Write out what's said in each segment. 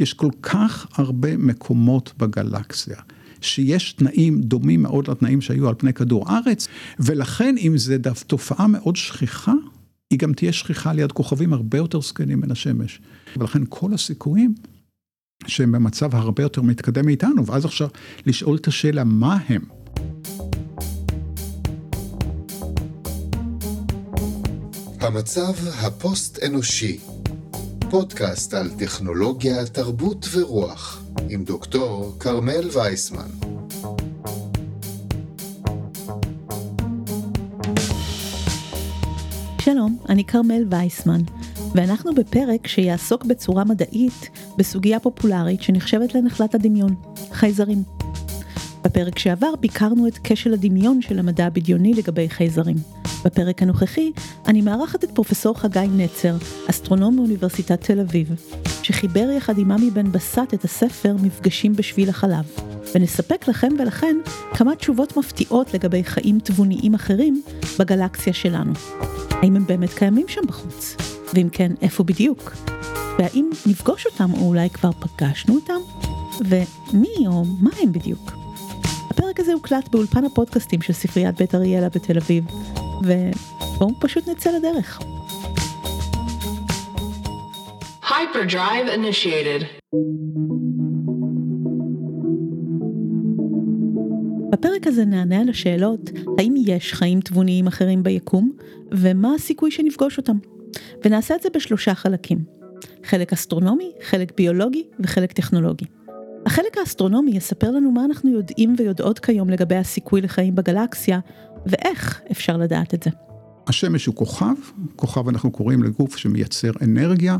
יש כל כך הרבה מקומות בגלקסיה. שיש תנאים דומים מאוד לתנאים שהיו על פני כדור הארץ, ולכן אם דף תופעה מאוד שכיחה, היא גם תהיה שכיחה ליד כוכבים הרבה יותר זקנים מן השמש. ולכן כל הסיכויים שהם במצב הרבה יותר מתקדם מאיתנו, ואז עכשיו לשאול את השאלה מה הם. המצב הפוסט-אנושי, פודקאסט על טכנולוגיה, תרבות ורוח, עם דוקטור כרמל וייסמן. שלום, אני כרמל וייסמן, ואנחנו בפרק שיעסוק בצורה מדעית בסוגיה פופולרית שנחשבת לנחלת הדמיון, חייזרים. בפרק שעבר ביקרנו את כשל הדמיון של המדע הבדיוני לגבי חייזרים. בפרק הנוכחי אני מארחת את פרופסור חגי נצר, אסטרונום מאוניברסיטת תל אביב, שחיבר יחד עם עמי בן בסט את הספר מפגשים בשביל החלב, ונספק לכם ולכן כמה תשובות מפתיעות לגבי חיים תבוניים אחרים בגלקסיה שלנו. האם הם באמת קיימים שם בחוץ? ואם כן, איפה בדיוק? והאם נפגוש אותם או אולי כבר פגשנו אותם? ומי או מה הם בדיוק? הפרק הזה הוקלט באולפן הפודקאסטים של ספריית בית אריאלה בתל אביב, ובואו פשוט נצא לדרך. Hyperdrive initiated. בפרק הזה נענה על השאלות האם יש חיים תבוניים אחרים ביקום ומה הסיכוי שנפגוש אותם. ונעשה את זה בשלושה חלקים. חלק אסטרונומי, חלק ביולוגי וחלק טכנולוגי. החלק האסטרונומי יספר לנו מה אנחנו יודעים ויודעות כיום לגבי הסיכוי לחיים בגלקסיה, ואיך אפשר לדעת את זה. השמש הוא כוכב, כוכב אנחנו קוראים לגוף שמייצר אנרגיה.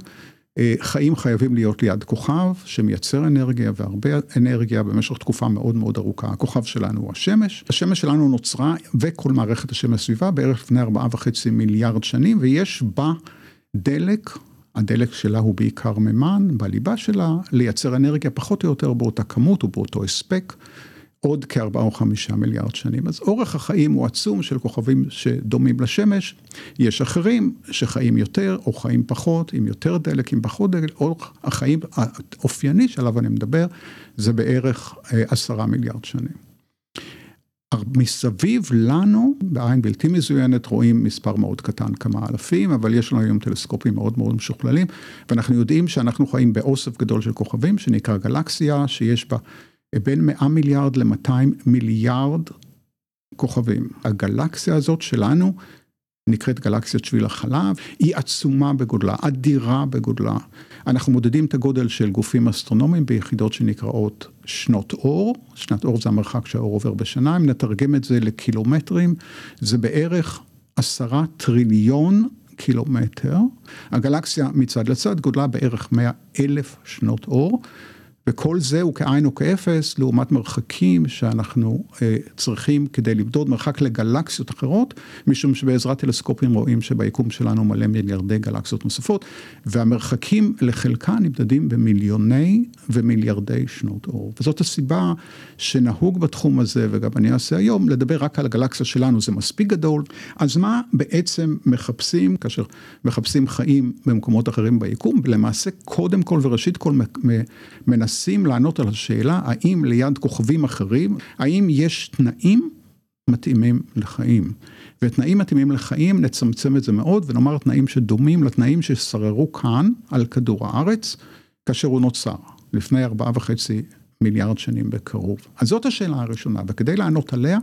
אה, חיים חייבים להיות ליד כוכב שמייצר אנרגיה והרבה אנרגיה במשך תקופה מאוד מאוד ארוכה. הכוכב שלנו הוא השמש. השמש שלנו נוצרה וכל מערכת השמש סביבה בערך לפני ארבעה וחצי מיליארד שנים ויש בה דלק הדלק שלה הוא בעיקר מימן בליבה שלה, לייצר אנרגיה פחות או יותר באותה כמות ובאותו הספק, עוד כארבעה או חמישה מיליארד שנים. אז אורך החיים הוא עצום של כוכבים שדומים לשמש, יש אחרים שחיים יותר או חיים פחות, עם יותר דלק, עם פחות דלק, אורך החיים האופייני שעליו אני מדבר, זה בערך אה, עשרה מיליארד שנים. מסביב לנו, בעין בלתי מזוינת, רואים מספר מאוד קטן, כמה אלפים, אבל יש לנו היום טלסקופים מאוד מאוד משוכללים, ואנחנו יודעים שאנחנו חיים באוסף גדול של כוכבים, שנקרא גלקסיה, שיש בה בין 100 מיליארד ל-200 מיליארד כוכבים. הגלקסיה הזאת שלנו, נקראת גלקסיית שביל החלב, היא עצומה בגודלה, אדירה בגודלה. אנחנו מודדים את הגודל של גופים אסטרונומיים ביחידות שנקראות שנות אור, שנת אור זה המרחק שהאור עובר בשנה, אם נתרגם את זה לקילומטרים, זה בערך עשרה טריליון קילומטר. הגלקסיה מצד לצד גודלה בערך מאה אלף שנות אור. וכל זה הוא כאין או כאפס לעומת מרחקים שאנחנו אה, צריכים כדי למדוד מרחק לגלקסיות אחרות, משום שבעזרת טלסקופים רואים שביקום שלנו מלא מיליארדי גלקסיות נוספות, והמרחקים לחלקה נמדדים במיליוני ומיליארדי שנות אור. וזאת הסיבה שנהוג בתחום הזה, וגם אני אעשה היום, לדבר רק על הגלקסיה שלנו, זה מספיק גדול. אז מה בעצם מחפשים כאשר מחפשים חיים במקומות אחרים ביקום? למעשה, קודם כל וראשית כל מנסים לענות על השאלה האם ליד כוכבים אחרים, האם יש תנאים מתאימים לחיים. ותנאים מתאימים לחיים, נצמצם את זה מאוד ונאמר תנאים שדומים לתנאים ששררו כאן על כדור הארץ, כאשר הוא נוצר, לפני ארבעה וחצי מיליארד שנים בקרוב. אז זאת השאלה הראשונה, וכדי לענות עליה,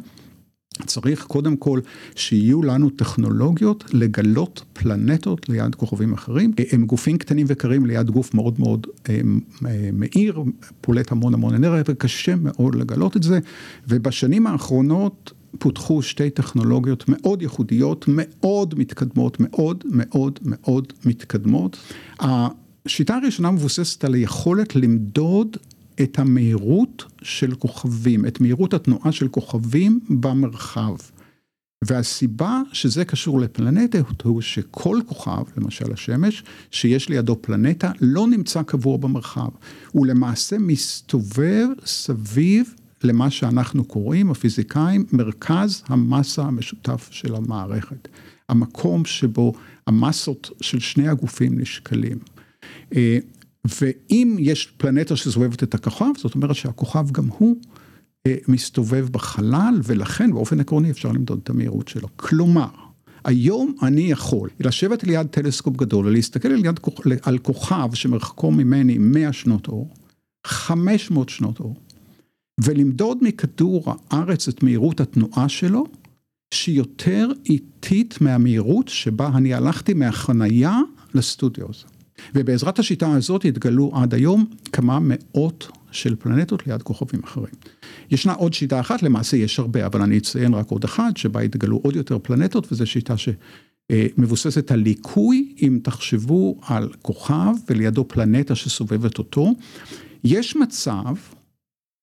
צריך קודם כל שיהיו לנו טכנולוגיות לגלות פלנטות ליד כוכבים אחרים. הם גופים קטנים וקרים ליד גוף מאוד מאוד אה, אה, מאיר, פולט המון המון אנרגיה וקשה מאוד לגלות את זה. ובשנים האחרונות פותחו שתי טכנולוגיות מאוד ייחודיות, מאוד מתקדמות, מאוד מאוד מאוד מתקדמות. השיטה הראשונה מבוססת על היכולת למדוד את המהירות של כוכבים, את מהירות התנועה של כוכבים במרחב. והסיבה שזה קשור לפלנטות הוא שכל כוכב, למשל השמש, שיש לידו פלנטה, לא נמצא קבוע במרחב. הוא למעשה מסתובב סביב למה שאנחנו קוראים, הפיזיקאים, מרכז המסה המשותף של המערכת. המקום שבו המסות של שני הגופים נשקלים. ואם יש פלנטה שסובבת את הכוכב, זאת אומרת שהכוכב גם הוא אה, מסתובב בחלל, ולכן באופן עקרוני אפשר למדוד את המהירות שלו. כלומר, היום אני יכול לשבת ליד טלסקופ גדול ולהסתכל על, יד, על כוכב שמרחקו ממני 100 שנות אור, 500 שנות אור, ולמדוד מכדור הארץ את מהירות התנועה שלו, שהיא יותר איטית מהמהירות שבה אני הלכתי מהחנייה לסטודיו הזה. ובעזרת השיטה הזאת התגלו עד היום כמה מאות של פלנטות ליד כוכבים אחרים. ישנה עוד שיטה אחת, למעשה יש הרבה, אבל אני אציין רק עוד אחת, שבה התגלו עוד יותר פלנטות, וזו שיטה שמבוססת על ליקוי, אם תחשבו על כוכב ולידו פלנטה שסובבת אותו. יש מצב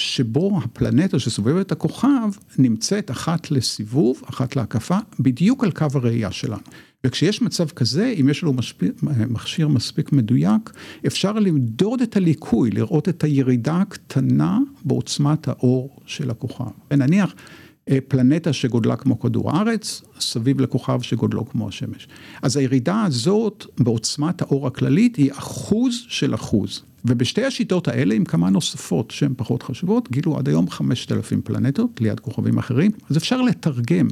שבו הפלנטה שסובבת את הכוכב נמצאת אחת לסיבוב, אחת להקפה, בדיוק על קו הראייה שלנו. וכשיש מצב כזה, אם יש לנו משפיק, מכשיר מספיק מדויק, אפשר למדוד את הליקוי, לראות את הירידה הקטנה בעוצמת האור של הכוכב. ונניח אה, פלנטה שגודלה כמו כדור הארץ, סביב לכוכב שגודלו כמו השמש. אז הירידה הזאת בעוצמת האור הכללית היא אחוז של אחוז. ובשתי השיטות האלה, עם כמה נוספות שהן פחות חשובות, גילו עד היום 5,000 פלנטות ליד כוכבים אחרים, אז אפשר לתרגם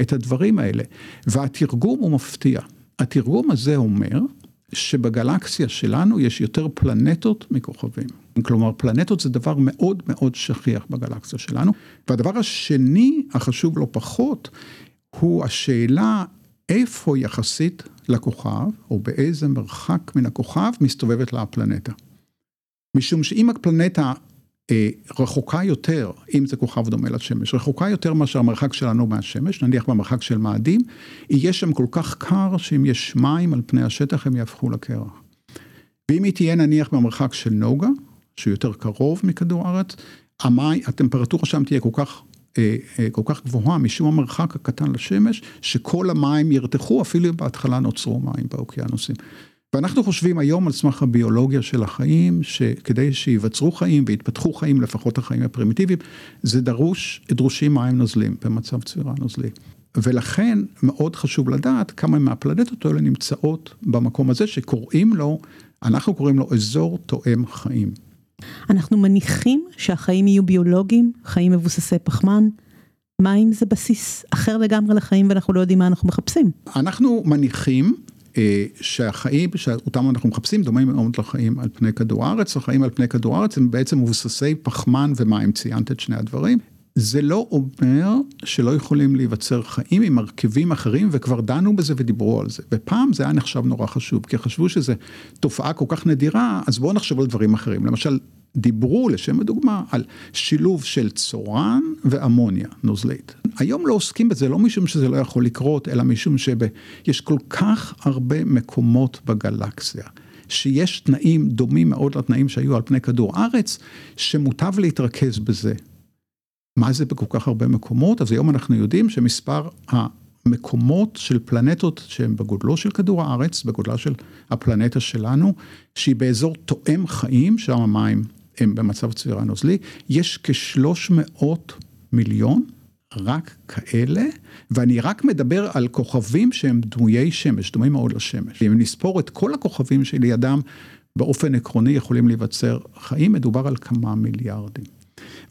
את הדברים האלה. והתרגום הוא מפתיע. התרגום הזה אומר שבגלקסיה שלנו יש יותר פלנטות מכוכבים. כלומר, פלנטות זה דבר מאוד מאוד שכיח בגלקסיה שלנו. והדבר השני, החשוב לא פחות, הוא השאלה איפה יחסית לכוכב, או באיזה מרחק מן הכוכב מסתובבת לה הפלנטה. משום שאם הפלנטה רחוקה יותר, אם זה כוכב דומה לשמש, רחוקה יותר מאשר המרחק שלנו מהשמש, נניח במרחק של מאדים, יהיה שם כל כך קר שאם יש מים על פני השטח הם יהפכו לקרח. ואם היא תהיה נניח במרחק של נוגה, שהוא יותר קרוב מכדור הארץ, המי, הטמפרטורה שם תהיה כל כך, אה, אה, כל כך גבוהה משום המרחק הקטן לשמש, שכל המים ירתחו, אפילו בהתחלה נוצרו מים באוקיינוסים. ואנחנו חושבים היום על סמך הביולוגיה של החיים, שכדי שיווצרו חיים ויתפתחו חיים, לפחות החיים הפרימיטיביים, זה דרוש, דרושים מים נוזלים במצב צבירה נוזלי. ולכן מאוד חשוב לדעת כמה מהפלנטות האלה נמצאות במקום הזה שקוראים לו, אנחנו קוראים לו אזור תואם חיים. אנחנו מניחים שהחיים יהיו ביולוגיים, חיים מבוססי פחמן. מים זה בסיס אחר לגמרי לחיים ואנחנו לא יודעים מה אנחנו מחפשים. אנחנו מניחים שהחיים שאותם אנחנו מחפשים דומים מאוד לחיים על פני כדור הארץ, החיים על פני כדור הארץ הם בעצם מבוססי פחמן ומים, ציינת את שני הדברים. זה לא אומר שלא יכולים להיווצר חיים עם מרכיבים אחרים וכבר דנו בזה ודיברו על זה. ופעם זה היה נחשב נורא חשוב, כי חשבו שזו תופעה כל כך נדירה, אז בואו נחשב על דברים אחרים. למשל, דיברו לשם הדוגמה על שילוב של צורן ואמוניה נוזלית. היום לא עוסקים בזה לא משום שזה לא יכול לקרות, אלא משום שיש כל כך הרבה מקומות בגלקסיה. שיש תנאים דומים מאוד לתנאים שהיו על פני כדור הארץ, שמוטב להתרכז בזה. מה זה בכל כך הרבה מקומות? אז היום אנחנו יודעים שמספר המקומות של פלנטות שהן בגודלו של כדור הארץ, בגודלה של הפלנטה שלנו, שהיא באזור תואם חיים, שם המים הם במצב צבירה נוזלי, יש כשלוש מאות מיליון רק כאלה, ואני רק מדבר על כוכבים שהם דמויי שמש, דומים מאוד לשמש. אם נספור את כל הכוכבים שלידם, באופן עקרוני יכולים להיווצר חיים, מדובר על כמה מיליארדים.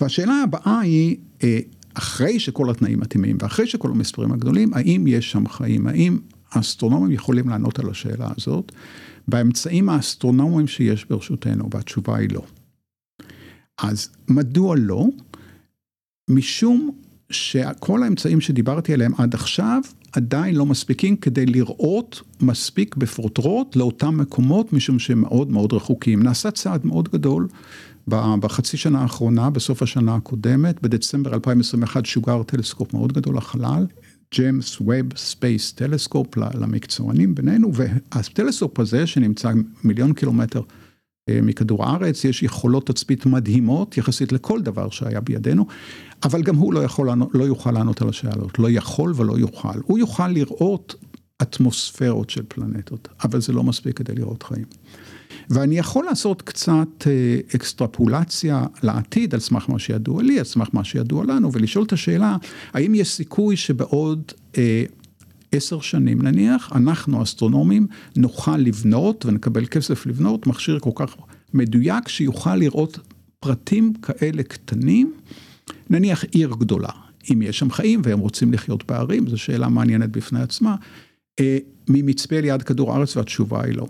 והשאלה הבאה היא, אה, אחרי שכל התנאים מתאימים ואחרי שכל המספרים הגדולים, האם יש שם חיים? האם האסטרונומים יכולים לענות על השאלה הזאת באמצעים האסטרונומיים שיש ברשותנו? והתשובה היא לא. אז מדוע לא? משום שכל האמצעים שדיברתי עליהם עד עכשיו עדיין לא מספיקים כדי לראות מספיק בפרוטרוט לאותם מקומות, משום שהם מאוד מאוד רחוקים. נעשה צעד מאוד גדול בחצי שנה האחרונה, בסוף השנה הקודמת, בדצמבר 2021 שוגר טלסקופ מאוד גדול לחלל, James Webb Space Telescope למקצוענים בינינו, והטלסקופ הזה שנמצא מיליון קילומטר מכדור הארץ, יש יכולות תצפית מדהימות יחסית לכל דבר שהיה בידינו, אבל גם הוא לא, יכול לא יוכל לענות על השאלות, לא יכול ולא יוכל. הוא יוכל לראות אטמוספרות של פלנטות, אבל זה לא מספיק כדי לראות חיים. ואני יכול לעשות קצת אה, אקסטרפולציה לעתיד על סמך מה שידוע לי, על סמך מה שידוע לנו, ולשאול את השאלה, האם יש סיכוי שבעוד אה, עשר שנים נניח, אנחנו אסטרונומים נוכל לבנות ונקבל כסף לבנות מכשיר כל כך מדויק שיוכל לראות פרטים כאלה קטנים, נניח עיר גדולה, אם יש שם חיים והם רוצים לחיות בערים, זו שאלה מעניינת בפני עצמה, אה, ממצפה ליד כדור הארץ והתשובה היא לא.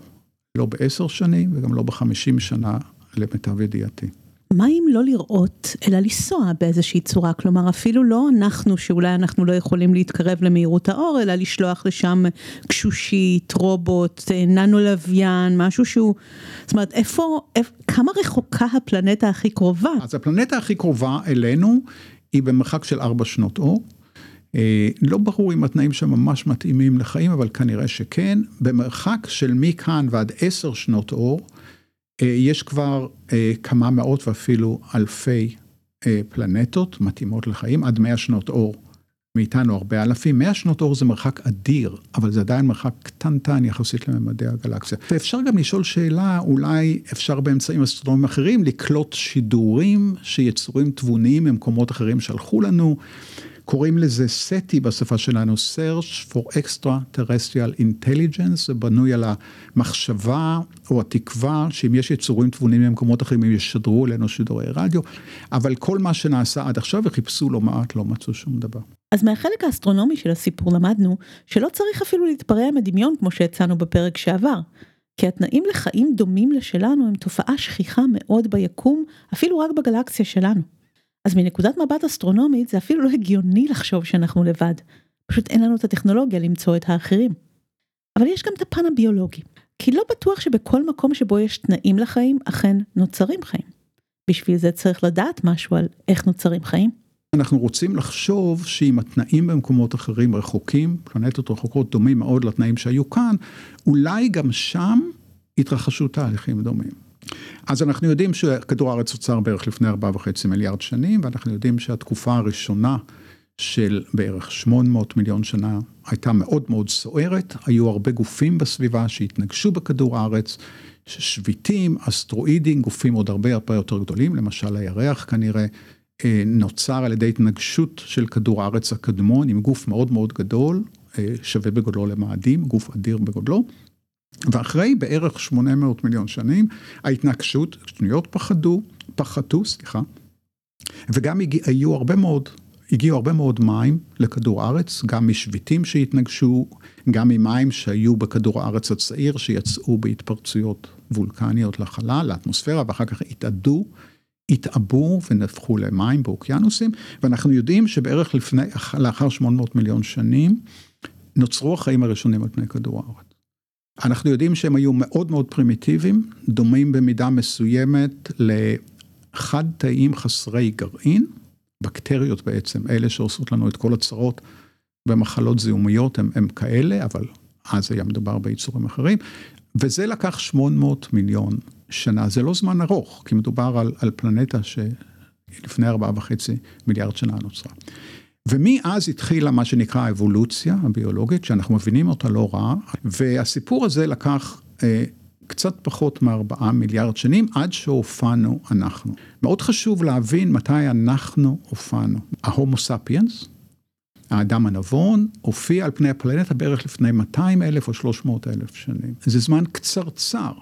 לא בעשר שנים וגם לא בחמישים שנה למיטב ידיעתי. מה אם לא לראות, אלא לנסוע באיזושהי צורה? כלומר, אפילו לא אנחנו, שאולי אנחנו לא יכולים להתקרב למהירות האור, אלא לשלוח לשם גשושית, רובוט, ננו לוויין, משהו שהוא... זאת אומרת, איפה, איפה, כמה רחוקה הפלנטה הכי קרובה? אז הפלנטה הכי קרובה אלינו היא במרחק של ארבע שנות אור. אה, לא ברור אם התנאים שם ממש מתאימים לחיים, אבל כנראה שכן. במרחק של מכאן ועד עשר שנות אור, אה, יש כבר אה, כמה מאות ואפילו אלפי פלנטות מתאימות לחיים, עד מאה שנות אור. מאיתנו הרבה אלפים, 100 שנות אור זה מרחק אדיר, אבל זה עדיין מרחק קטנטן יחסית לממדי הגלקסיה. ואפשר גם לשאול שאלה, אולי אפשר באמצעים אסטרונומיים אחרים לקלוט שידורים שיצורים תבוניים ממקומות אחרים שלחו לנו. קוראים לזה סטי בשפה שלנו, Search for Extraterrestrial Intelligence, זה בנוי על המחשבה או התקווה שאם יש יצורים תבונים ממקומות אחרים, הם ישדרו אלינו שידורי רדיו, אבל כל מה שנעשה עד עכשיו וחיפשו לא מעט, לא מצאו שום דבר. אז מהחלק האסטרונומי של הסיפור למדנו שלא צריך אפילו להתפרע מדמיון כמו שהצענו בפרק שעבר. כי התנאים לחיים דומים לשלנו הם תופעה שכיחה מאוד ביקום, אפילו רק בגלקסיה שלנו. אז מנקודת מבט אסטרונומית זה אפילו לא הגיוני לחשוב שאנחנו לבד. פשוט אין לנו את הטכנולוגיה למצוא את האחרים. אבל יש גם את הפן הביולוגי. כי לא בטוח שבכל מקום שבו יש תנאים לחיים, אכן נוצרים חיים. בשביל זה צריך לדעת משהו על איך נוצרים חיים. אנחנו רוצים לחשוב שאם התנאים במקומות אחרים רחוקים, פלנטות רחוקות דומים מאוד לתנאים שהיו כאן, אולי גם שם התרחשו תהליכים דומים. אז אנחנו יודעים שכדור הארץ נוצר בערך לפני 4.5 מיליארד שנים, ואנחנו יודעים שהתקופה הראשונה של בערך 800 מיליון שנה הייתה מאוד מאוד סוערת, היו הרבה גופים בסביבה שהתנגשו בכדור הארץ, שביטים, אסטרואידים, גופים עוד הרבה הרבה יותר גדולים, למשל הירח כנראה. אה, נוצר על ידי התנגשות של כדור הארץ הקדמון עם גוף מאוד מאוד גדול, אה, שווה בגודלו למאדים, גוף אדיר בגודלו. ואחרי בערך 800 מיליון שנים, ההתנגשות, שניות פחדו, פחתו, סליחה, וגם הגיע, היו הרבה מאוד, הגיעו הרבה מאוד מים לכדור הארץ, גם משביטים שהתנגשו, גם ממים שהיו בכדור הארץ הצעיר, שיצאו בהתפרצויות וולקניות לחלל, לאטמוספירה, ואחר כך התאדו, התעבו ונהפכו למים באוקיינוסים, ואנחנו יודעים שבערך לפני, לאחר 800 מיליון שנים, נוצרו החיים הראשונים על פני כדור הארץ. אנחנו יודעים שהם היו מאוד מאוד פרימיטיביים, דומים במידה מסוימת לחד תאים חסרי גרעין, בקטריות בעצם, אלה שעושות לנו את כל הצרות במחלות זיהומיות הם, הם כאלה, אבל אז היה מדובר ביצורים אחרים, וזה לקח 800 מיליון שנה, זה לא זמן ארוך, כי מדובר על, על פלנטה שלפני 4.5 מיליארד שנה נוצרה. ומאז התחילה מה שנקרא האבולוציה הביולוגית, שאנחנו מבינים אותה לא רע, והסיפור הזה לקח אה, קצת פחות מארבעה מיליארד שנים עד שהופענו אנחנו. מאוד חשוב להבין מתי אנחנו הופענו. ההומו ספיאנס, האדם הנבון, הופיע על פני הפלנטה בערך לפני 200 אלף או 300 אלף שנים. זה זמן קצרצר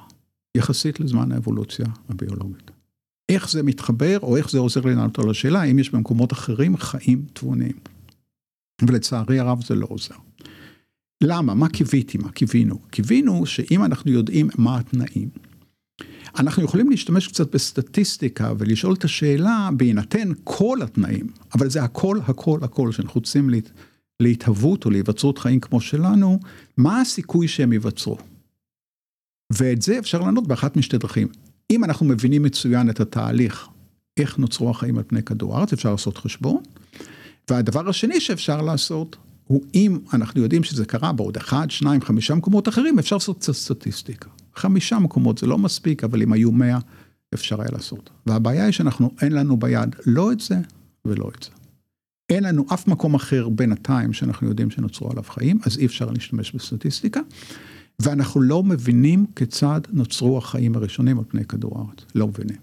יחסית לזמן האבולוציה הביולוגית. איך זה מתחבר, או איך זה עוזר לענות על השאלה, האם יש במקומות אחרים חיים תבוניים. ולצערי הרב זה לא עוזר. למה? מה קיוויתי? מה קיווינו? קיווינו שאם אנחנו יודעים מה התנאים, אנחנו יכולים להשתמש קצת בסטטיסטיקה ולשאול את השאלה בהינתן כל התנאים, אבל זה הכל, הכל, הכל שנחוצים להת, להתהוות או להיווצרות חיים כמו שלנו, מה הסיכוי שהם ייווצרו? ואת זה אפשר לענות באחת משתי דרכים. אם אנחנו מבינים מצוין את התהליך, איך נוצרו החיים על פני כדור הארץ, אפשר לעשות חשבון. והדבר השני שאפשר לעשות, הוא אם אנחנו יודעים שזה קרה בעוד אחד, שניים, חמישה מקומות אחרים, אפשר לעשות קצת סטטיסטיקה. חמישה מקומות זה לא מספיק, אבל אם היו מאה, אפשר היה לעשות. והבעיה היא שאנחנו, אין לנו ביד לא את זה ולא את זה. אין לנו אף מקום אחר בינתיים שאנחנו יודעים שנוצרו עליו חיים, אז אי אפשר להשתמש בסטטיסטיקה. ואנחנו לא מבינים כיצד נוצרו החיים הראשונים על פני כדור הארץ, לא מבינים.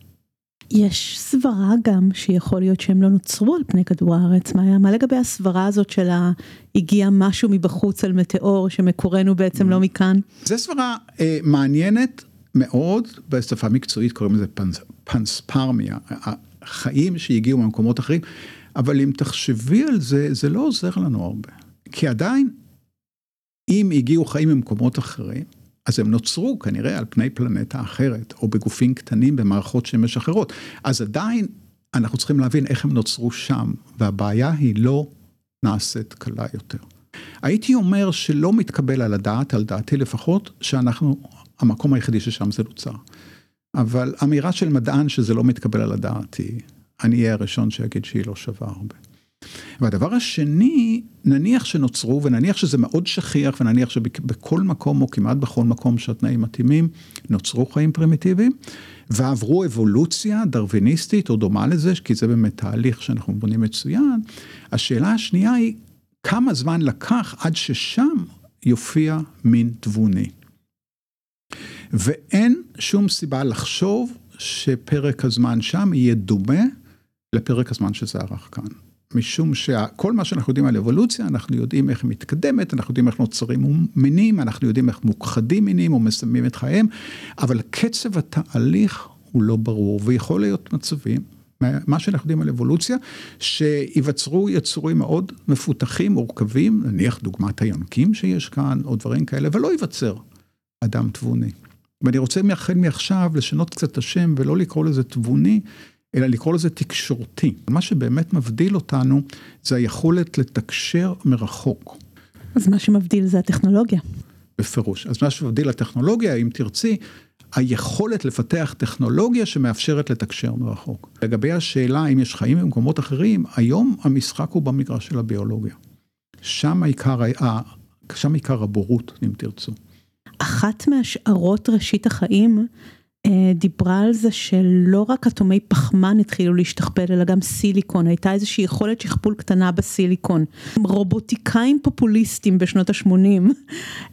יש סברה גם שיכול להיות שהם לא נוצרו על פני כדור הארץ, מה, מה לגבי הסברה הזאת של הגיע משהו מבחוץ על מטאור שמקורנו בעצם לא מכאן? זו סברה אה, מעניינת מאוד, בשפה מקצועית קוראים לזה פנס, פנספרמיה, החיים שהגיעו ממקומות אחרים, אבל אם תחשבי על זה, זה לא עוזר לנו הרבה. כי עדיין, אם הגיעו חיים ממקומות אחרים, אז הם נוצרו כנראה על פני פלנטה אחרת, או בגופים קטנים במערכות שמש אחרות. אז עדיין אנחנו צריכים להבין איך הם נוצרו שם, והבעיה היא לא נעשית קלה יותר. הייתי אומר שלא מתקבל על הדעת, על דעתי לפחות, שאנחנו המקום היחידי ששם זה נוצר. אבל אמירה של מדען שזה לא מתקבל על הדעת היא, אני אהיה הראשון שיגיד שהיא לא שווה הרבה. והדבר השני, נניח שנוצרו ונניח שזה מאוד שכיח ונניח שבכל מקום או כמעט בכל מקום שהתנאים מתאימים, נוצרו חיים פרימיטיביים ועברו אבולוציה דרוויניסטית או דומה לזה, כי זה באמת תהליך שאנחנו בונים מצוין. השאלה השנייה היא, כמה זמן לקח עד ששם יופיע מין תבוני. ואין שום סיבה לחשוב שפרק הזמן שם יהיה דומה לפרק הזמן שזה ארך כאן. משום שכל מה שאנחנו יודעים על אבולוציה, אנחנו יודעים איך היא מתקדמת, אנחנו יודעים איך נוצרים מינים, אנחנו יודעים איך מוכחדים מינים או מסיימים את חייהם, אבל קצב התהליך הוא לא ברור, ויכול להיות מצבים, מה שאנחנו יודעים על אבולוציה, שיווצרו יצורים מאוד מפותחים, מורכבים, נניח דוגמת היונקים שיש כאן, או דברים כאלה, ולא ייווצר אדם תבוני. ואני רוצה החל מעכשיו לשנות קצת את השם ולא לקרוא לזה תבוני, אלא לקרוא לזה תקשורתי. מה שבאמת מבדיל אותנו זה היכולת לתקשר מרחוק. אז מה שמבדיל זה הטכנולוגיה. בפירוש. אז מה שמבדיל הטכנולוגיה, אם תרצי, היכולת לפתח טכנולוגיה שמאפשרת לתקשר מרחוק. לגבי השאלה אם יש חיים במקומות אחרים, היום המשחק הוא במגרש של הביולוגיה. שם עיקר, שם עיקר הבורות, אם תרצו. אחת מהשערות ראשית החיים דיברה על זה שלא רק אטומי פחמן התחילו להשתכפל אלא גם סיליקון, הייתה איזושהי יכולת שכפול קטנה בסיליקון. רובוטיקאים פופוליסטים בשנות ה-80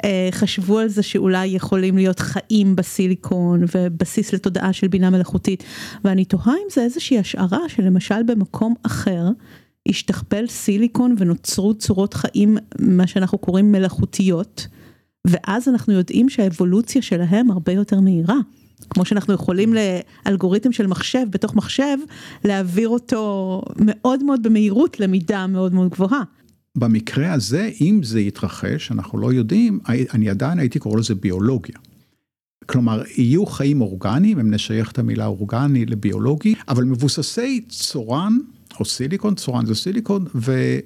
אה, חשבו על זה שאולי יכולים להיות חיים בסיליקון ובסיס לתודעה של בינה מלאכותית ואני תוהה אם זה איזושהי השערה שלמשל במקום אחר השתכפל סיליקון ונוצרו צורות חיים מה שאנחנו קוראים מלאכותיות. ואז אנחנו יודעים שהאבולוציה שלהם הרבה יותר מהירה. כמו שאנחנו יכולים לאלגוריתם של מחשב בתוך מחשב להעביר אותו מאוד מאוד במהירות למידה מאוד מאוד גבוהה. במקרה הזה אם זה יתרחש אנחנו לא יודעים אני עדיין הייתי קורא לזה ביולוגיה. כלומר יהיו חיים אורגניים אם נשייך את המילה אורגני לביולוגי אבל מבוססי צורן או סיליקון צורן זה סיליקון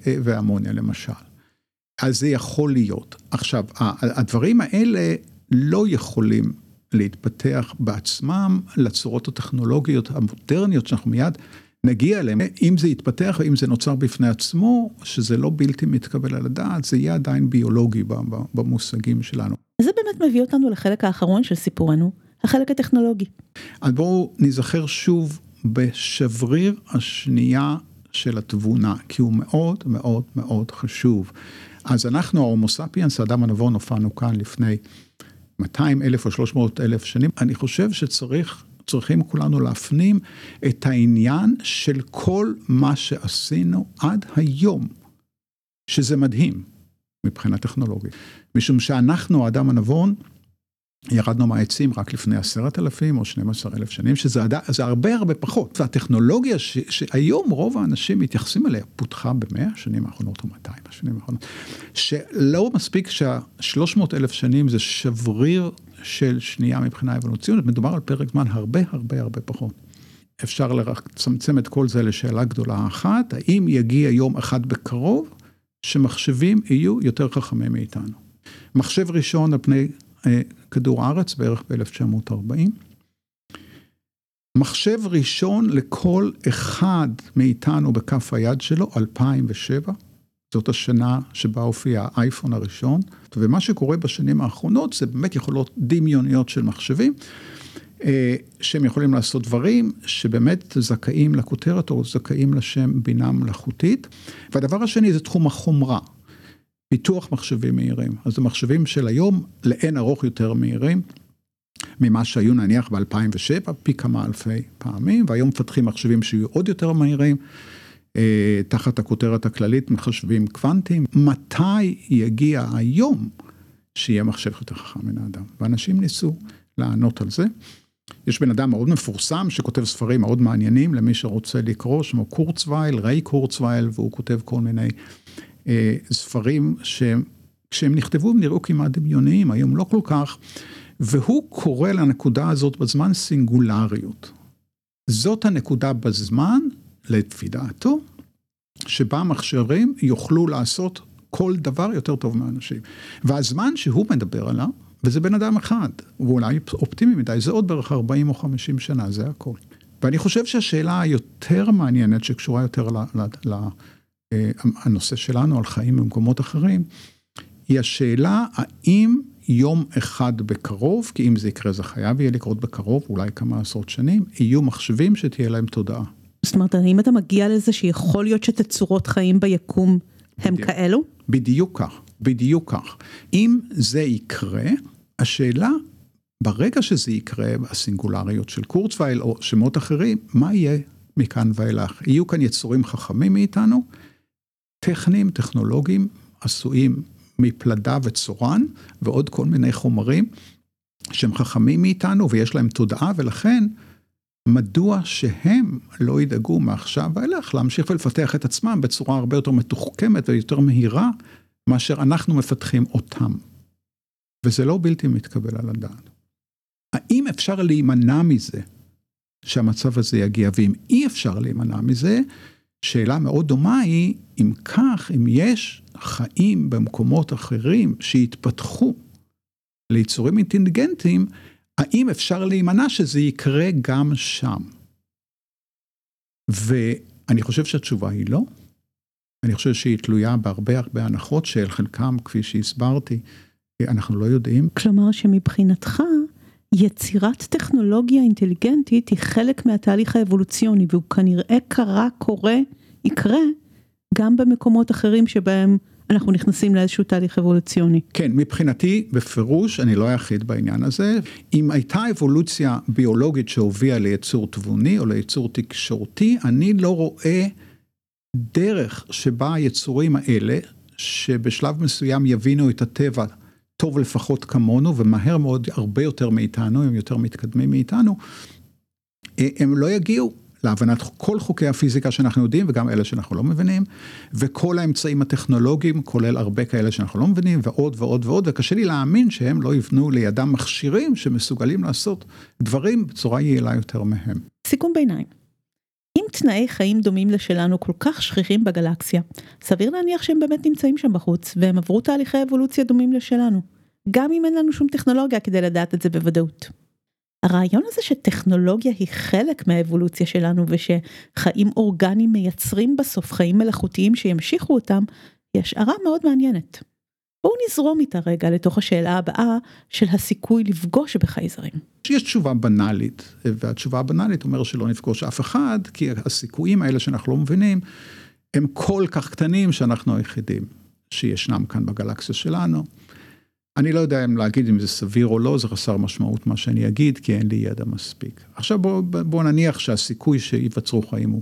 ואמוניה למשל. אז זה יכול להיות. עכשיו, הדברים האלה לא יכולים להתפתח בעצמם לצורות הטכנולוגיות המודרניות שאנחנו מיד נגיע אליהן. אם זה יתפתח ואם זה נוצר בפני עצמו, שזה לא בלתי מתקבל על הדעת, זה יהיה עדיין ביולוגי במושגים שלנו. זה באמת מביא אותנו לחלק האחרון של סיפורנו, החלק הטכנולוגי. אז בואו נזכר שוב בשבריר השנייה של התבונה, כי הוא מאוד מאוד מאוד חשוב. אז אנחנו ההומו ספיאנס, האדם הנבון, הופענו כאן לפני 200 אלף או 300 אלף שנים. אני חושב שצריך, צריכים כולנו להפנים את העניין של כל מה שעשינו עד היום, שזה מדהים מבחינה טכנולוגית. משום שאנחנו, האדם הנבון, ירדנו מהעצים רק לפני עשרת אלפים או 12 אלף שנים, שזה הרבה הרבה פחות. והטכנולוגיה ש, שהיום רוב האנשים מתייחסים אליה, פותחה במאה השנים האחרונות או 200 השנים האחרונות, שלא מספיק שה-300 אלף שנים זה שבריר של שנייה מבחינה אבולוציונית, מדובר על פרק זמן הרבה הרבה הרבה פחות. אפשר לצמצם את כל זה לשאלה גדולה אחת, האם יגיע יום אחד בקרוב שמחשבים יהיו יותר חכמים מאיתנו. מחשב ראשון על פני אה, כדור הארץ בערך ב-1940. מחשב ראשון לכל אחד מאיתנו בכף היד שלו, 2007, זאת השנה שבה הופיע האייפון הראשון, ומה שקורה בשנים האחרונות זה באמת יכולות דמיוניות של מחשבים, אה, שהם יכולים לעשות דברים שבאמת זכאים לכותרת או זכאים לשם בינה מלאכותית. והדבר השני זה תחום החומרה. פיתוח מחשבים מהירים. אז המחשבים של היום לאין ארוך יותר מהירים ממה שהיו נניח ב-2007, פי כמה אלפי פעמים, והיום מפתחים מחשבים שיהיו עוד יותר מהירים, אה, תחת הכותרת הכללית מחשבים קוונטיים. מתי יגיע היום שיהיה מחשב יותר חכם מן האדם? ואנשים ניסו לענות על זה. יש בן אדם מאוד מפורסם שכותב ספרים מאוד מעניינים למי שרוצה לקרוא, שמו קורצווייל, ריי קורצווייל, והוא כותב כל מיני ספרים שכשהם נכתבו הם נראו כמעט דמיוניים, היום לא כל כך, והוא קורא לנקודה הזאת בזמן סינגולריות. זאת הנקודה בזמן, לפי דעתו, שבה המכשירים יוכלו לעשות כל דבר יותר טוב מאנשים. והזמן שהוא מדבר עליו, וזה בן אדם אחד, הוא אולי אופטימי מדי, זה עוד בערך 40 או 50 שנה, זה הכל. ואני חושב שהשאלה היותר מעניינת, שקשורה יותר לנושא אה, שלנו על חיים במקומות אחרים, היא השאלה האם יום אחד בקרוב, כי אם זה יקרה זה חייב יהיה לקרות בקרוב, אולי כמה עשרות שנים, יהיו מחשבים שתהיה להם תודעה. זאת אומרת, האם אתה מגיע לזה שיכול להיות שתצורות חיים ביקום הם בדיוק. כאלו? בדיוק כך, בדיוק כך. אם זה יקרה, השאלה, ברגע שזה יקרה, הסינגולריות של קורצווייל או שמות אחרים, מה יהיה מכאן ואילך? יהיו כאן יצורים חכמים מאיתנו, טכניים, טכנולוגיים, עשויים מפלדה וצורן ועוד כל מיני חומרים שהם חכמים מאיתנו ויש להם תודעה ולכן מדוע שהם לא ידאגו מעכשיו ואילך להמשיך ולפתח את עצמם בצורה הרבה יותר מתוחכמת ויותר מהירה מאשר אנחנו מפתחים אותם. וזה לא בלתי מתקבל על הדעת. האם אפשר להימנע מזה שהמצב הזה יגיע ואם אי אפשר להימנע מזה, שאלה מאוד דומה היא אם כך, אם יש חיים במקומות אחרים שהתפתחו ליצורים אינטליגנטיים, האם אפשר להימנע שזה יקרה גם שם? ואני חושב שהתשובה היא לא. אני חושב שהיא תלויה בהרבה הרבה הנחות של חלקם, כפי שהסברתי, אנחנו לא יודעים. כלומר שמבחינתך יצירת טכנולוגיה אינטליגנטית היא חלק מהתהליך האבולוציוני והוא כנראה קרה, קורה, יקרה גם במקומות אחרים שבהם אנחנו נכנסים לאיזשהו תהליך אבולוציוני. כן, מבחינתי, בפירוש, אני לא היחיד בעניין הזה. אם הייתה אבולוציה ביולוגית שהובילה ליצור תבוני או ליצור תקשורתי, אני לא רואה דרך שבה היצורים האלה, שבשלב מסוים יבינו את הטבע טוב לפחות כמונו ומהר מאוד הרבה יותר מאיתנו, הם יותר מתקדמים מאיתנו, הם לא יגיעו להבנת כל חוקי הפיזיקה שאנחנו יודעים וגם אלה שאנחנו לא מבינים, וכל האמצעים הטכנולוגיים, כולל הרבה כאלה שאנחנו לא מבינים, ועוד ועוד ועוד, וקשה לי להאמין שהם לא יבנו לידם מכשירים שמסוגלים לעשות דברים בצורה יעילה יותר מהם. סיכום ביניים. אם תנאי חיים דומים לשלנו כל כך שכיחים בגלקסיה, סביר להניח שהם באמת נמצאים שם בחוץ, והם עברו תהליכי אבולוציה דומים לשלנו. גם אם אין לנו שום טכנולוגיה כדי לדעת את זה בוודאות. הרעיון הזה שטכנולוגיה היא חלק מהאבולוציה שלנו ושחיים אורגניים מייצרים בסוף חיים מלאכותיים שימשיכו אותם, היא השערה מאוד מעניינת. בואו נזרום איתה רגע לתוך השאלה הבאה של הסיכוי לפגוש בחייזרים. יש תשובה בנאלית, והתשובה הבנאלית אומרת שלא נפגוש אף אחד, כי הסיכויים האלה שאנחנו לא מבינים, הם כל כך קטנים שאנחנו היחידים שישנם כאן בגלקסיה שלנו. אני לא יודע אם להגיד אם זה סביר או לא, זה חסר משמעות מה שאני אגיד, כי אין לי ידע מספיק. עכשיו בואו בוא נניח שהסיכוי שייווצרו חיים הוא,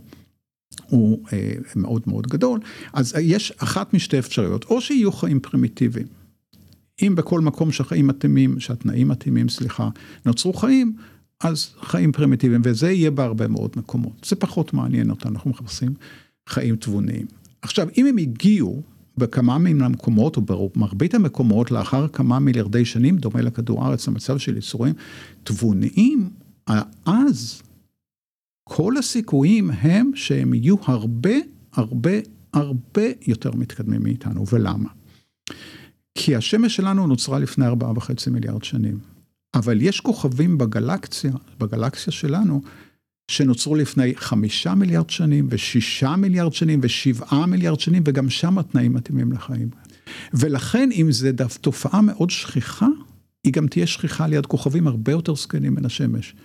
הוא אה, מאוד מאוד גדול, אז יש אחת משתי אפשרויות, או שיהיו חיים פרימיטיביים. אם בכל מקום שהחיים מתאימים, שהתנאים מתאימים, סליחה, נוצרו חיים, אז חיים פרימיטיביים, וזה יהיה בהרבה מאוד מקומות. זה פחות מעניין אותנו, אנחנו מחפשים חיים תבוניים. עכשיו, אם הם הגיעו בכמה מן המקומות, או במרבית המקומות, לאחר כמה מיליארדי שנים, דומה לכדור הארץ, למצב של יצורים תבוניים, אז כל הסיכויים הם שהם יהיו הרבה, הרבה, הרבה יותר מתקדמים מאיתנו. ולמה? כי השמש שלנו נוצרה לפני ארבעה וחצי מיליארד שנים. אבל יש כוכבים בגלקסיה, בגלקסיה שלנו, שנוצרו לפני חמישה מיליארד שנים ושישה מיליארד שנים ושבעה מיליארד שנים וגם שם התנאים מתאימים לחיים. ולכן אם דף תופעה מאוד שכיחה, היא גם תהיה שכיחה ליד כוכבים הרבה יותר זקנים מן השמש.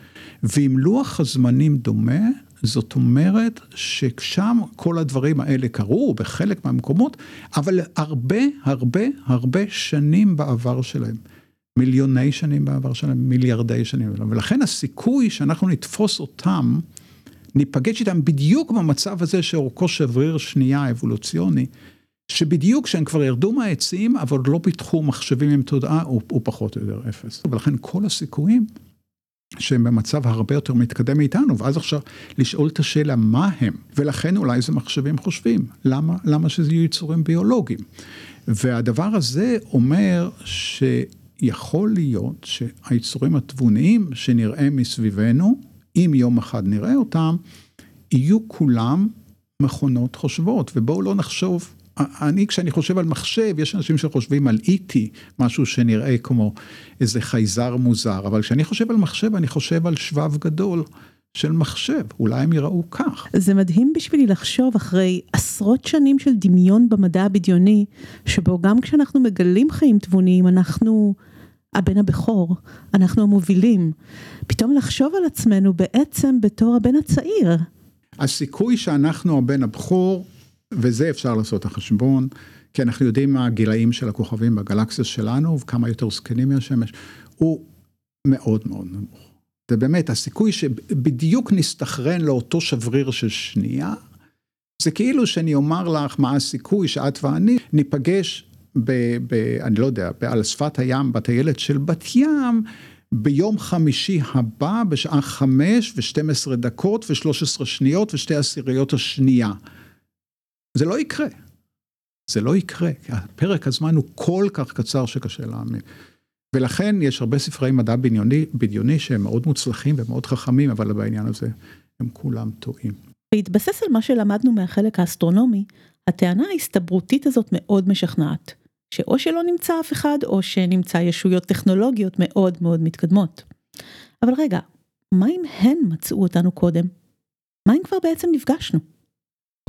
ואם לוח הזמנים דומה, זאת אומרת ששם כל הדברים האלה קרו בחלק מהמקומות, אבל הרבה הרבה הרבה שנים בעבר שלהם. מיליוני שנים בעבר שלהם, מיליארדי שנים, ולכן הסיכוי שאנחנו נתפוס אותם, ניפגש איתם בדיוק במצב הזה שאורכו שבריר שנייה אבולוציוני, שבדיוק כשהם כבר ירדו מהעצים, אבל לא פיתחו מחשבים עם תודעה, הוא, פחות או יותר אפס. ולכן כל הסיכויים שהם במצב הרבה יותר מתקדם מאיתנו, ואז עכשיו לשאול את השאלה מה הם, ולכן אולי זה מחשבים חושבים, למה, למה שזה יהיו יצורים ביולוגיים. והדבר הזה אומר שיכול להיות שהיצורים התבוניים שנראה מסביבנו, אם יום אחד נראה אותם, יהיו כולם מכונות חושבות, ובואו לא נחשוב אני, כשאני חושב על מחשב, יש אנשים שחושבים על E.T, משהו שנראה כמו איזה חייזר מוזר, אבל כשאני חושב על מחשב, אני חושב על שבב גדול של מחשב, אולי הם יראו כך. זה מדהים בשבילי לחשוב אחרי עשרות שנים של דמיון במדע הבדיוני, שבו גם כשאנחנו מגלים חיים תבוניים, אנחנו הבן הבכור, אנחנו המובילים. פתאום לחשוב על עצמנו בעצם בתור הבן הצעיר. הסיכוי שאנחנו הבן הבכור וזה אפשר לעשות את החשבון, כי אנחנו יודעים מה הגילאים של הכוכבים בגלקסיה שלנו, וכמה יותר זקנים מהשמש, הוא מאוד מאוד נמוך. ובאמת, הסיכוי שבדיוק נסתכרן לאותו שבריר של שנייה, זה כאילו שאני אומר לך מה הסיכוי שאת ואני ניפגש ב... ב אני לא יודע, על שפת הים בטיילת של בת ים, ביום חמישי הבא בשעה חמש ושתים עשרה דקות ושלוש עשרה שניות ושתי עשיריות השנייה. זה לא יקרה. זה לא יקרה, כי פרק הזמן הוא כל כך קצר שקשה להאמין. ולכן יש הרבה ספרי מדע בדיוני, בדיוני שהם מאוד מוצלחים ומאוד חכמים, אבל בעניין הזה הם כולם טועים. בהתבסס על מה שלמדנו מהחלק האסטרונומי, הטענה ההסתברותית הזאת מאוד משכנעת. שאו שלא נמצא אף אחד, או שנמצא ישויות טכנולוגיות מאוד מאוד מתקדמות. אבל רגע, מה אם הן מצאו אותנו קודם? מה אם כבר בעצם נפגשנו?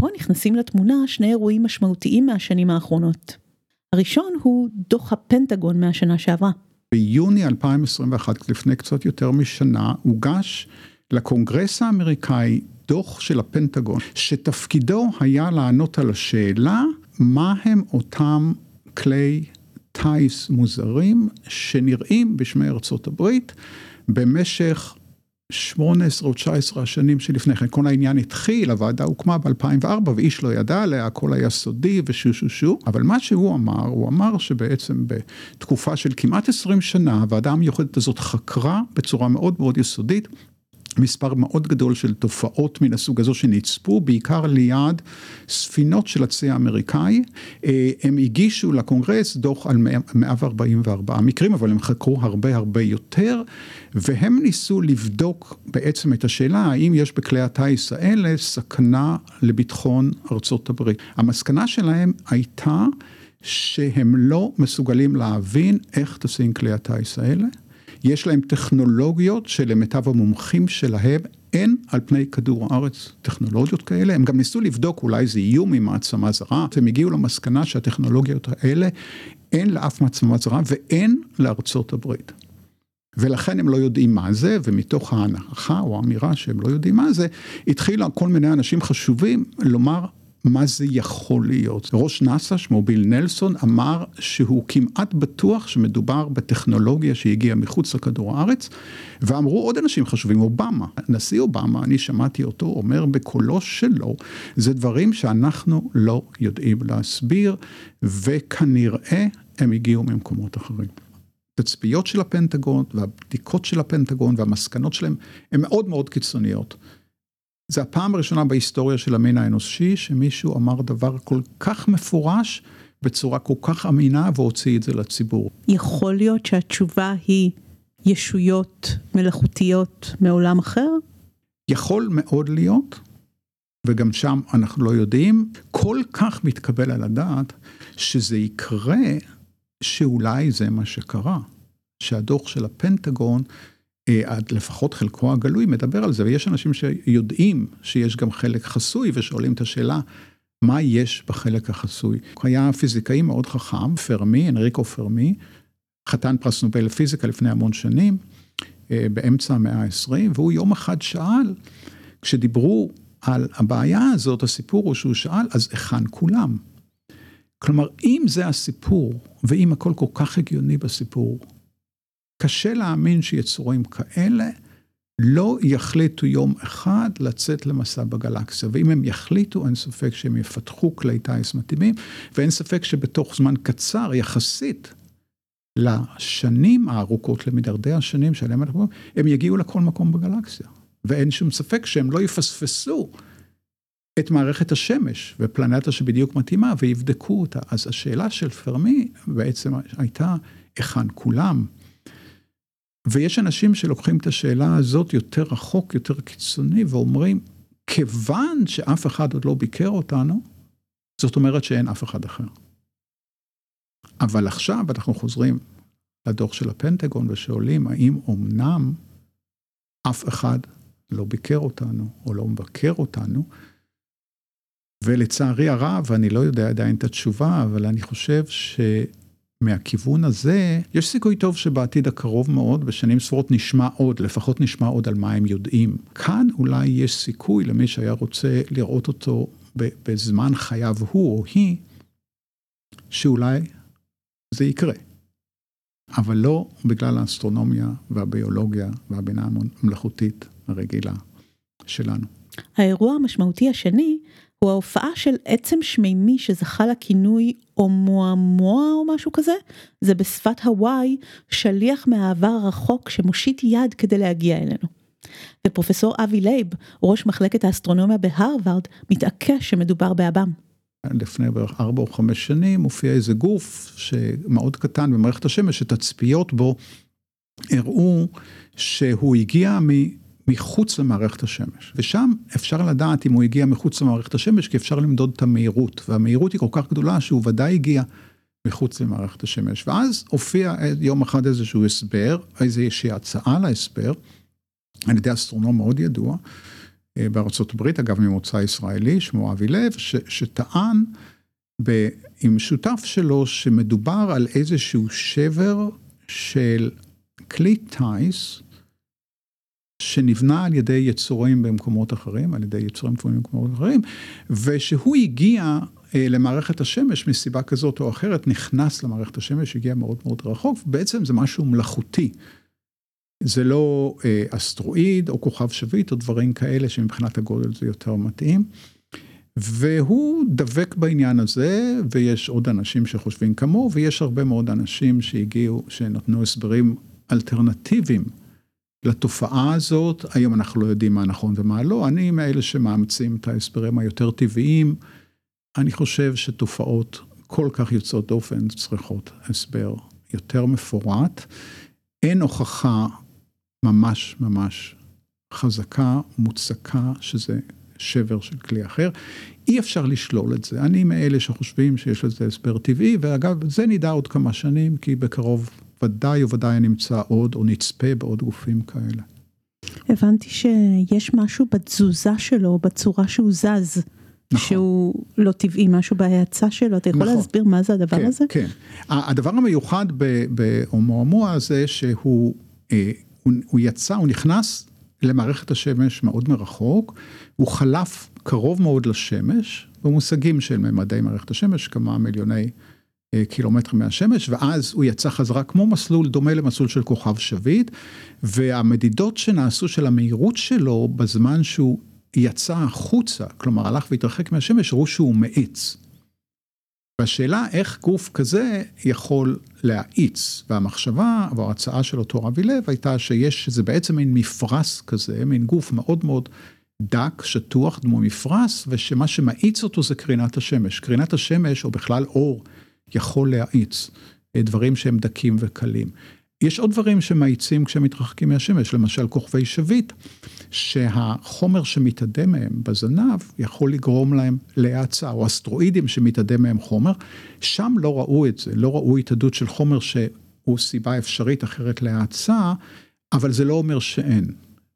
פה נכנסים לתמונה שני אירועים משמעותיים מהשנים האחרונות. הראשון הוא דוח הפנטגון מהשנה שעברה. ביוני 2021, לפני קצת יותר משנה, הוגש לקונגרס האמריקאי דוח של הפנטגון, שתפקידו היה לענות על השאלה מה הם אותם כלי טיס מוזרים שנראים בשמי ארצות הברית במשך 18 או 19 השנים שלפני כן, כל העניין התחיל, הוועדה הוקמה ב-2004 ואיש לא ידע עליה, הכל היה סודי ושו שו שו, אבל מה שהוא אמר, הוא אמר שבעצם בתקופה של כמעט 20 שנה, הוועדה המיוחדת הזאת חקרה בצורה מאוד מאוד יסודית מספר מאוד גדול של תופעות מן הסוג הזו שנצפו, בעיקר ליד ספינות של הצי האמריקאי. אה, הם הגישו לקונגרס דוח על 144 מקרים, אבל הם חקרו הרבה הרבה יותר, והם ניסו לבדוק בעצם את השאלה האם יש בכלי הטיס האלה סכנה לביטחון ארצות הברית. המסקנה שלהם הייתה שהם לא מסוגלים להבין איך טסים כלי הטיס האלה. יש להם טכנולוגיות שלמיטב המומחים שלהם אין על פני כדור הארץ טכנולוגיות כאלה, הם גם ניסו לבדוק אולי זה איום ממעצמה זרה, הם הגיעו למסקנה שהטכנולוגיות האלה אין לאף מעצמה זרה ואין לארצות הברית. ולכן הם לא יודעים מה זה, ומתוך ההנחה או האמירה שהם לא יודעים מה זה, התחילו כל מיני אנשים חשובים לומר מה זה יכול להיות. ראש נאס"א, שמו ביל נלסון, אמר שהוא כמעט בטוח שמדובר בטכנולוגיה שהגיעה מחוץ לכדור הארץ, ואמרו עוד אנשים חשובים, אובמה. הנשיא אובמה, אני שמעתי אותו אומר בקולו שלו, זה דברים שאנחנו לא יודעים להסביר, וכנראה הם הגיעו ממקומות אחרים. התצפיות של הפנטגון והבדיקות של הפנטגון והמסקנות שלהם הן מאוד מאוד קיצוניות. זה הפעם הראשונה בהיסטוריה של המין האנושי שמישהו אמר דבר כל כך מפורש בצורה כל כך אמינה והוציא את זה לציבור. יכול להיות שהתשובה היא ישויות מלאכותיות מעולם אחר? יכול מאוד להיות, וגם שם אנחנו לא יודעים. כל כך מתקבל על הדעת שזה יקרה שאולי זה מה שקרה. שהדוח של הפנטגון לפחות חלקו הגלוי מדבר על זה, ויש אנשים שיודעים שיש גם חלק חסוי ושואלים את השאלה, מה יש בחלק החסוי? היה פיזיקאי מאוד חכם, פרמי, אנריקו פרמי, חתן פרס נובל לפיזיקה לפני המון שנים, אה, באמצע המאה ה-20, והוא יום אחד שאל, כשדיברו על הבעיה הזאת, הסיפור הוא שהוא שאל, אז היכן כולם? כלומר, אם זה הסיפור, ואם הכל כל כך הגיוני בסיפור, קשה להאמין שיצורים כאלה לא יחליטו יום אחד לצאת למסע בגלקסיה, ואם הם יחליטו, אין ספק שהם יפתחו כלי טיס מתאימים, ואין ספק שבתוך זמן קצר יחסית לשנים הארוכות, למיליארדי השנים שעליהם אנחנו מדברים, הם יגיעו לכל מקום בגלקסיה. ואין שום ספק שהם לא יפספסו את מערכת השמש ופלנטה שבדיוק מתאימה ויבדקו אותה. אז השאלה של פרמי בעצם הייתה, היכן כולם? ויש אנשים שלוקחים את השאלה הזאת יותר רחוק, יותר קיצוני, ואומרים, כיוון שאף אחד עוד לא ביקר אותנו, זאת אומרת שאין אף אחד אחר. אבל עכשיו אנחנו חוזרים לדוח של הפנטגון ושואלים, האם אמנם אף אחד לא ביקר אותנו או לא מבקר אותנו, ולצערי הרב, אני לא יודע עדיין את התשובה, אבל אני חושב שמהכיוון הזה, יש סיכוי טוב שבעתיד הקרוב מאוד, בשנים ספורות נשמע עוד, לפחות נשמע עוד על מה הם יודעים. כאן אולי יש סיכוי למי שהיה רוצה לראות אותו בזמן חייו הוא או היא, שאולי זה יקרה. אבל לא בגלל האסטרונומיה והביולוגיה והבינה המלאכותית הרגילה שלנו. האירוע המשמעותי השני הוא ההופעה של עצם שמימי שזכה לכינוי אומואמואה או משהו כזה, זה בשפת הוואי שליח מהעבר הרחוק שמושיט יד כדי להגיע אלינו. ופרופסור אבי לייב, ראש מחלקת האסטרונומיה בהרווארד, מתעקש שמדובר באב"ם. לפני בערך ארבע או חמש שנים הופיע איזה גוף שמאוד קטן במערכת השמש, שתצפיות בו הראו שהוא הגיע מחוץ למערכת השמש. ושם אפשר לדעת אם הוא הגיע מחוץ למערכת השמש, כי אפשר למדוד את המהירות, והמהירות היא כל כך גדולה שהוא ודאי הגיע מחוץ למערכת השמש. ואז הופיע יום אחד איזשהו הסבר, איזושהי הצעה להסבר, על ידי אסטרונום מאוד ידוע, אה, בארצות הברית, אגב ממוצא ישראלי, שמו אבי לב, ש, שטען ב, עם שותף שלו שמדובר על איזשהו שבר של כלי טיס, שנבנה על ידי יצורים במקומות אחרים, על ידי יצורים קבועים במקומות אחרים, ושהוא הגיע אה, למערכת השמש מסיבה כזאת או אחרת, נכנס למערכת השמש, הגיע מאוד מאוד רחוק, בעצם זה משהו מלאכותי. זה לא אה, אסטרואיד או כוכב שביט או דברים כאלה שמבחינת הגודל זה יותר מתאים. והוא דבק בעניין הזה, ויש עוד אנשים שחושבים כמוהו, ויש הרבה מאוד אנשים שהגיעו, שנתנו הסברים אלטרנטיביים לתופעה הזאת. היום אנחנו לא יודעים מה נכון ומה לא. אני מאלה שמאמצים את ההסברים היותר טבעיים. אני חושב שתופעות כל כך יוצאות דופן צריכות הסבר יותר מפורט. אין הוכחה ממש ממש חזקה, מוצקה, שזה שבר של כלי אחר. אי אפשר לשלול את זה. אני מאלה שחושבים שיש לזה הסבר טבעי, ואגב, זה נדע עוד כמה שנים, כי בקרוב ודאי וודאי נמצא עוד, או נצפה בעוד גופים כאלה. הבנתי שיש משהו בתזוזה שלו, בצורה שהוא זז. נכון. שהוא לא טבעי, משהו בהאצה שלו, אתה יכול נכון. להסביר מה זה הדבר כן, הזה? כן, הדבר המיוחד בהומואמואה זה שהוא אה, הוא, הוא יצא, הוא נכנס למערכת השמש מאוד מרחוק, הוא חלף קרוב מאוד לשמש, במושגים של ממדי מערכת השמש, כמה מיליוני קילומטרים מהשמש, ואז הוא יצא חזרה כמו מסלול דומה למסלול של כוכב שביט, והמדידות שנעשו של המהירות שלו בזמן שהוא יצא החוצה, כלומר הלך והתרחק מהשמש, ראו שהוא מאיץ. והשאלה איך גוף כזה יכול להאיץ, והמחשבה וההצעה של אותו רבי לב הייתה שיש, שזה בעצם מין מפרש כזה, מין גוף מאוד מאוד דק, שטוח, דמו מפרש, ושמה שמאיץ אותו זה קרינת השמש. קרינת השמש, או בכלל אור, יכול להאיץ דברים שהם דקים וקלים. יש עוד דברים שמאיצים כשהם מתרחקים מהשמש, למשל כוכבי שביט, שהחומר שמתאדה מהם בזנב יכול לגרום להם להאצה, או אסטרואידים שמתאדה מהם חומר, שם לא ראו את זה, לא ראו התאדות של חומר שהוא סיבה אפשרית אחרת להאצה, אבל זה לא אומר שאין.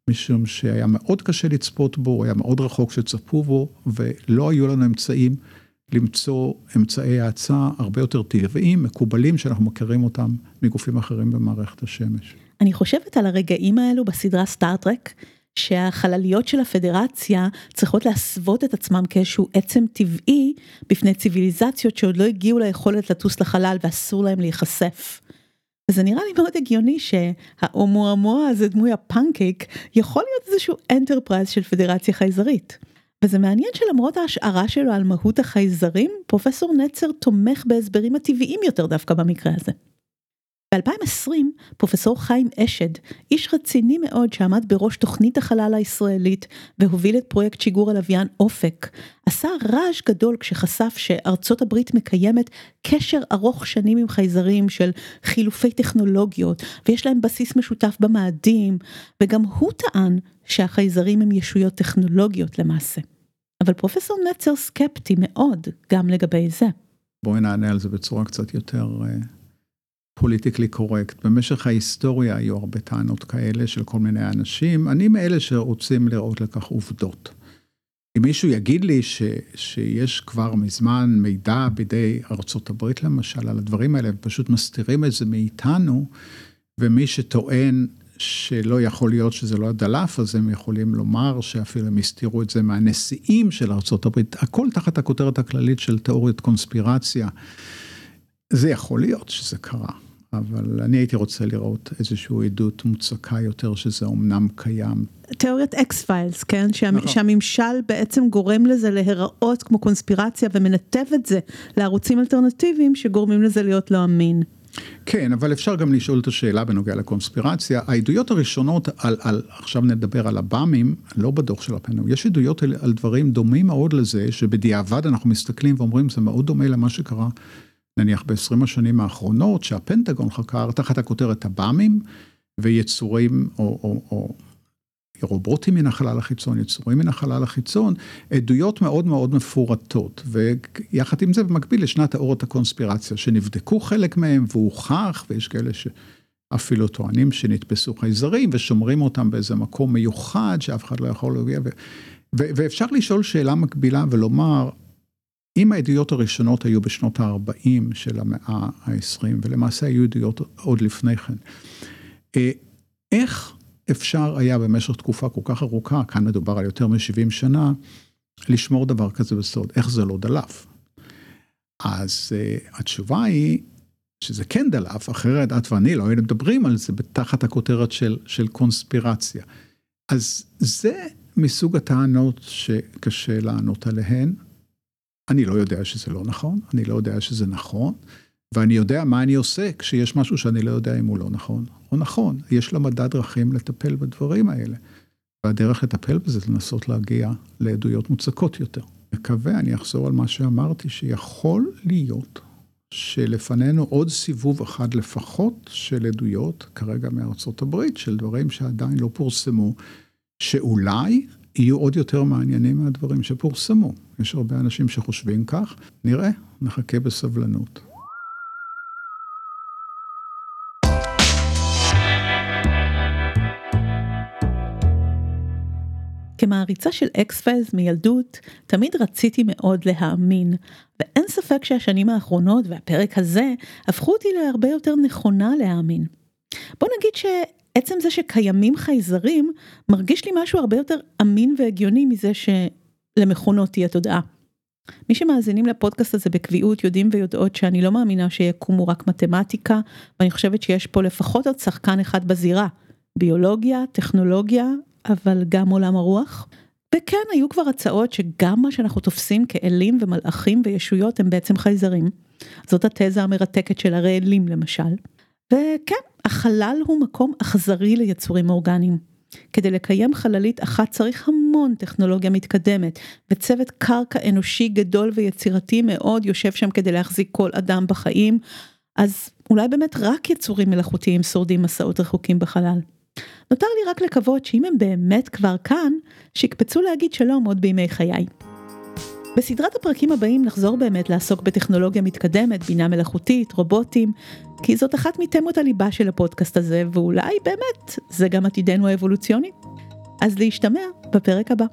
משום שהיה מאוד קשה לצפות בו, היה מאוד רחוק שצפו בו, ולא היו לנו אמצעים למצוא אמצעי האצה הרבה יותר טבעיים, מקובלים, שאנחנו מכירים אותם מגופים אחרים במערכת השמש. אני חושבת על הרגעים האלו בסדרה סטארט-טרק, שהחלליות של הפדרציה צריכות להסוות את עצמם כאיזשהו עצם טבעי בפני ציוויליזציות שעוד לא הגיעו ליכולת לטוס לחלל ואסור להם להיחשף. וזה נראה לי מאוד הגיוני שהאומואמואה הזה דמוי הפנקייק יכול להיות איזשהו אנטרפרייז של פדרציה חייזרית. וזה מעניין שלמרות ההשערה שלו על מהות החייזרים, פרופסור נצר תומך בהסברים הטבעיים יותר דווקא במקרה הזה. ב-2020 פרופסור חיים אשד, איש רציני מאוד שעמד בראש תוכנית החלל הישראלית והוביל את פרויקט שיגור הלוויין אופק, עשה רעש גדול כשחשף שארצות הברית מקיימת קשר ארוך שנים עם חייזרים של חילופי טכנולוגיות ויש להם בסיס משותף במאדים, וגם הוא טען שהחייזרים הם ישויות טכנולוגיות למעשה. אבל פרופסור נצר סקפטי מאוד גם לגבי זה. בואי נענה על זה בצורה קצת יותר פוליטיקלי קורקט. במשך ההיסטוריה היו הרבה טענות כאלה של כל מיני אנשים. אני מאלה שרוצים לראות לכך עובדות. אם מישהו יגיד לי שיש כבר מזמן מידע בידי הברית למשל על הדברים האלה, ופשוט מסתירים את זה מאיתנו, ומי שטוען שלא יכול להיות שזה לא הדלף, אז הם יכולים לומר שאפילו הם הסתירו את זה מהנשיאים של ארה"ב, הכל תחת הכותרת הכללית של תיאוריית קונספירציה. זה יכול להיות שזה קרה, אבל אני הייתי רוצה לראות איזושהי עדות מוצקה יותר שזה אומנם קיים. תיאוריית אקס פיילס, כן? שה... נכון. שהממשל בעצם גורם לזה להיראות כמו קונספירציה ומנתב את זה לערוצים אלטרנטיביים שגורמים לזה להיות לא אמין. כן, אבל אפשר גם לשאול את השאלה בנוגע לקונספירציה. העדויות הראשונות על, על עכשיו נדבר על הבאמים, לא בדוח של הפנדגון, יש עדויות על, על דברים דומים מאוד לזה, שבדיעבד אנחנו מסתכלים ואומרים, זה מאוד דומה למה שקרה, נניח ב-20 השנים האחרונות, שהפנטגון חקר תחת הכותרת הבאמים, ויצורים או, או, או רובוטים מן החלל החיצון, יצורים מן החלל החיצון, עדויות מאוד מאוד מפורטות. ויחד עם זה, במקביל לשנת תיאוריות הקונספירציה, שנבדקו חלק מהם והוכח, ויש כאלה שאפילו טוענים שנתפסו חייזרים ושומרים אותם באיזה מקום מיוחד שאף אחד לא יכול להגיע. ו... ואפשר לשאול שאלה מקבילה ולומר, אם העדויות הראשונות היו בשנות ה-40 של המאה ה-20, ולמעשה היו עדויות עוד לפני כן, אה, איך אפשר היה במשך תקופה כל כך ארוכה, כאן מדובר על יותר מ-70 שנה, לשמור דבר כזה בסוד, איך זה לא דלף. אז uh, התשובה היא שזה כן דלף, אחרת את ואני לא היינו מדברים על זה תחת הכותרת של, של קונספירציה. אז זה מסוג הטענות שקשה לענות עליהן. אני לא יודע שזה לא נכון, אני לא יודע שזה נכון. ואני יודע מה אני עושה כשיש משהו שאני לא יודע אם הוא לא נכון או נכון. יש למדע דרכים לטפל בדברים האלה. והדרך לטפל בזה זה לנסות להגיע לעדויות מוצקות יותר. מקווה, אני אחזור על מה שאמרתי, שיכול להיות שלפנינו עוד סיבוב אחד לפחות של עדויות, כרגע מארצות הברית, של דברים שעדיין לא פורסמו, שאולי יהיו עוד יותר מעניינים מהדברים שפורסמו. יש הרבה אנשים שחושבים כך, נראה, נחכה בסבלנות. כמעריצה של אקס פיילס מילדות, תמיד רציתי מאוד להאמין, ואין ספק שהשנים האחרונות והפרק הזה הפכו אותי להרבה יותר נכונה להאמין. בוא נגיד שעצם זה שקיימים חייזרים, מרגיש לי משהו הרבה יותר אמין והגיוני מזה שלמכונות תהיה תודעה. מי שמאזינים לפודקאסט הזה בקביעות יודעים ויודעות שאני לא מאמינה שיקומו רק מתמטיקה, ואני חושבת שיש פה לפחות עוד שחקן אחד בזירה, ביולוגיה, טכנולוגיה אבל גם עולם הרוח. וכן, היו כבר הצעות שגם מה שאנחנו תופסים כאלים ומלאכים וישויות הם בעצם חייזרים. זאת התזה המרתקת של הרי אלים למשל. וכן, החלל הוא מקום אכזרי ליצורים אורגניים. כדי לקיים חללית אחת צריך המון טכנולוגיה מתקדמת, וצוות קרקע אנושי גדול ויצירתי מאוד יושב שם כדי להחזיק כל אדם בחיים, אז אולי באמת רק יצורים מלאכותיים שורדים מסעות רחוקים בחלל. נותר לי רק לקוות שאם הם באמת כבר כאן, שיקפצו להגיד שלום עוד בימי חיי. בסדרת הפרקים הבאים נחזור באמת לעסוק בטכנולוגיה מתקדמת, בינה מלאכותית, רובוטים, כי זאת אחת מתמות הליבה של הפודקאסט הזה, ואולי באמת זה גם עתידנו האבולוציוני. אז להשתמע בפרק הבא.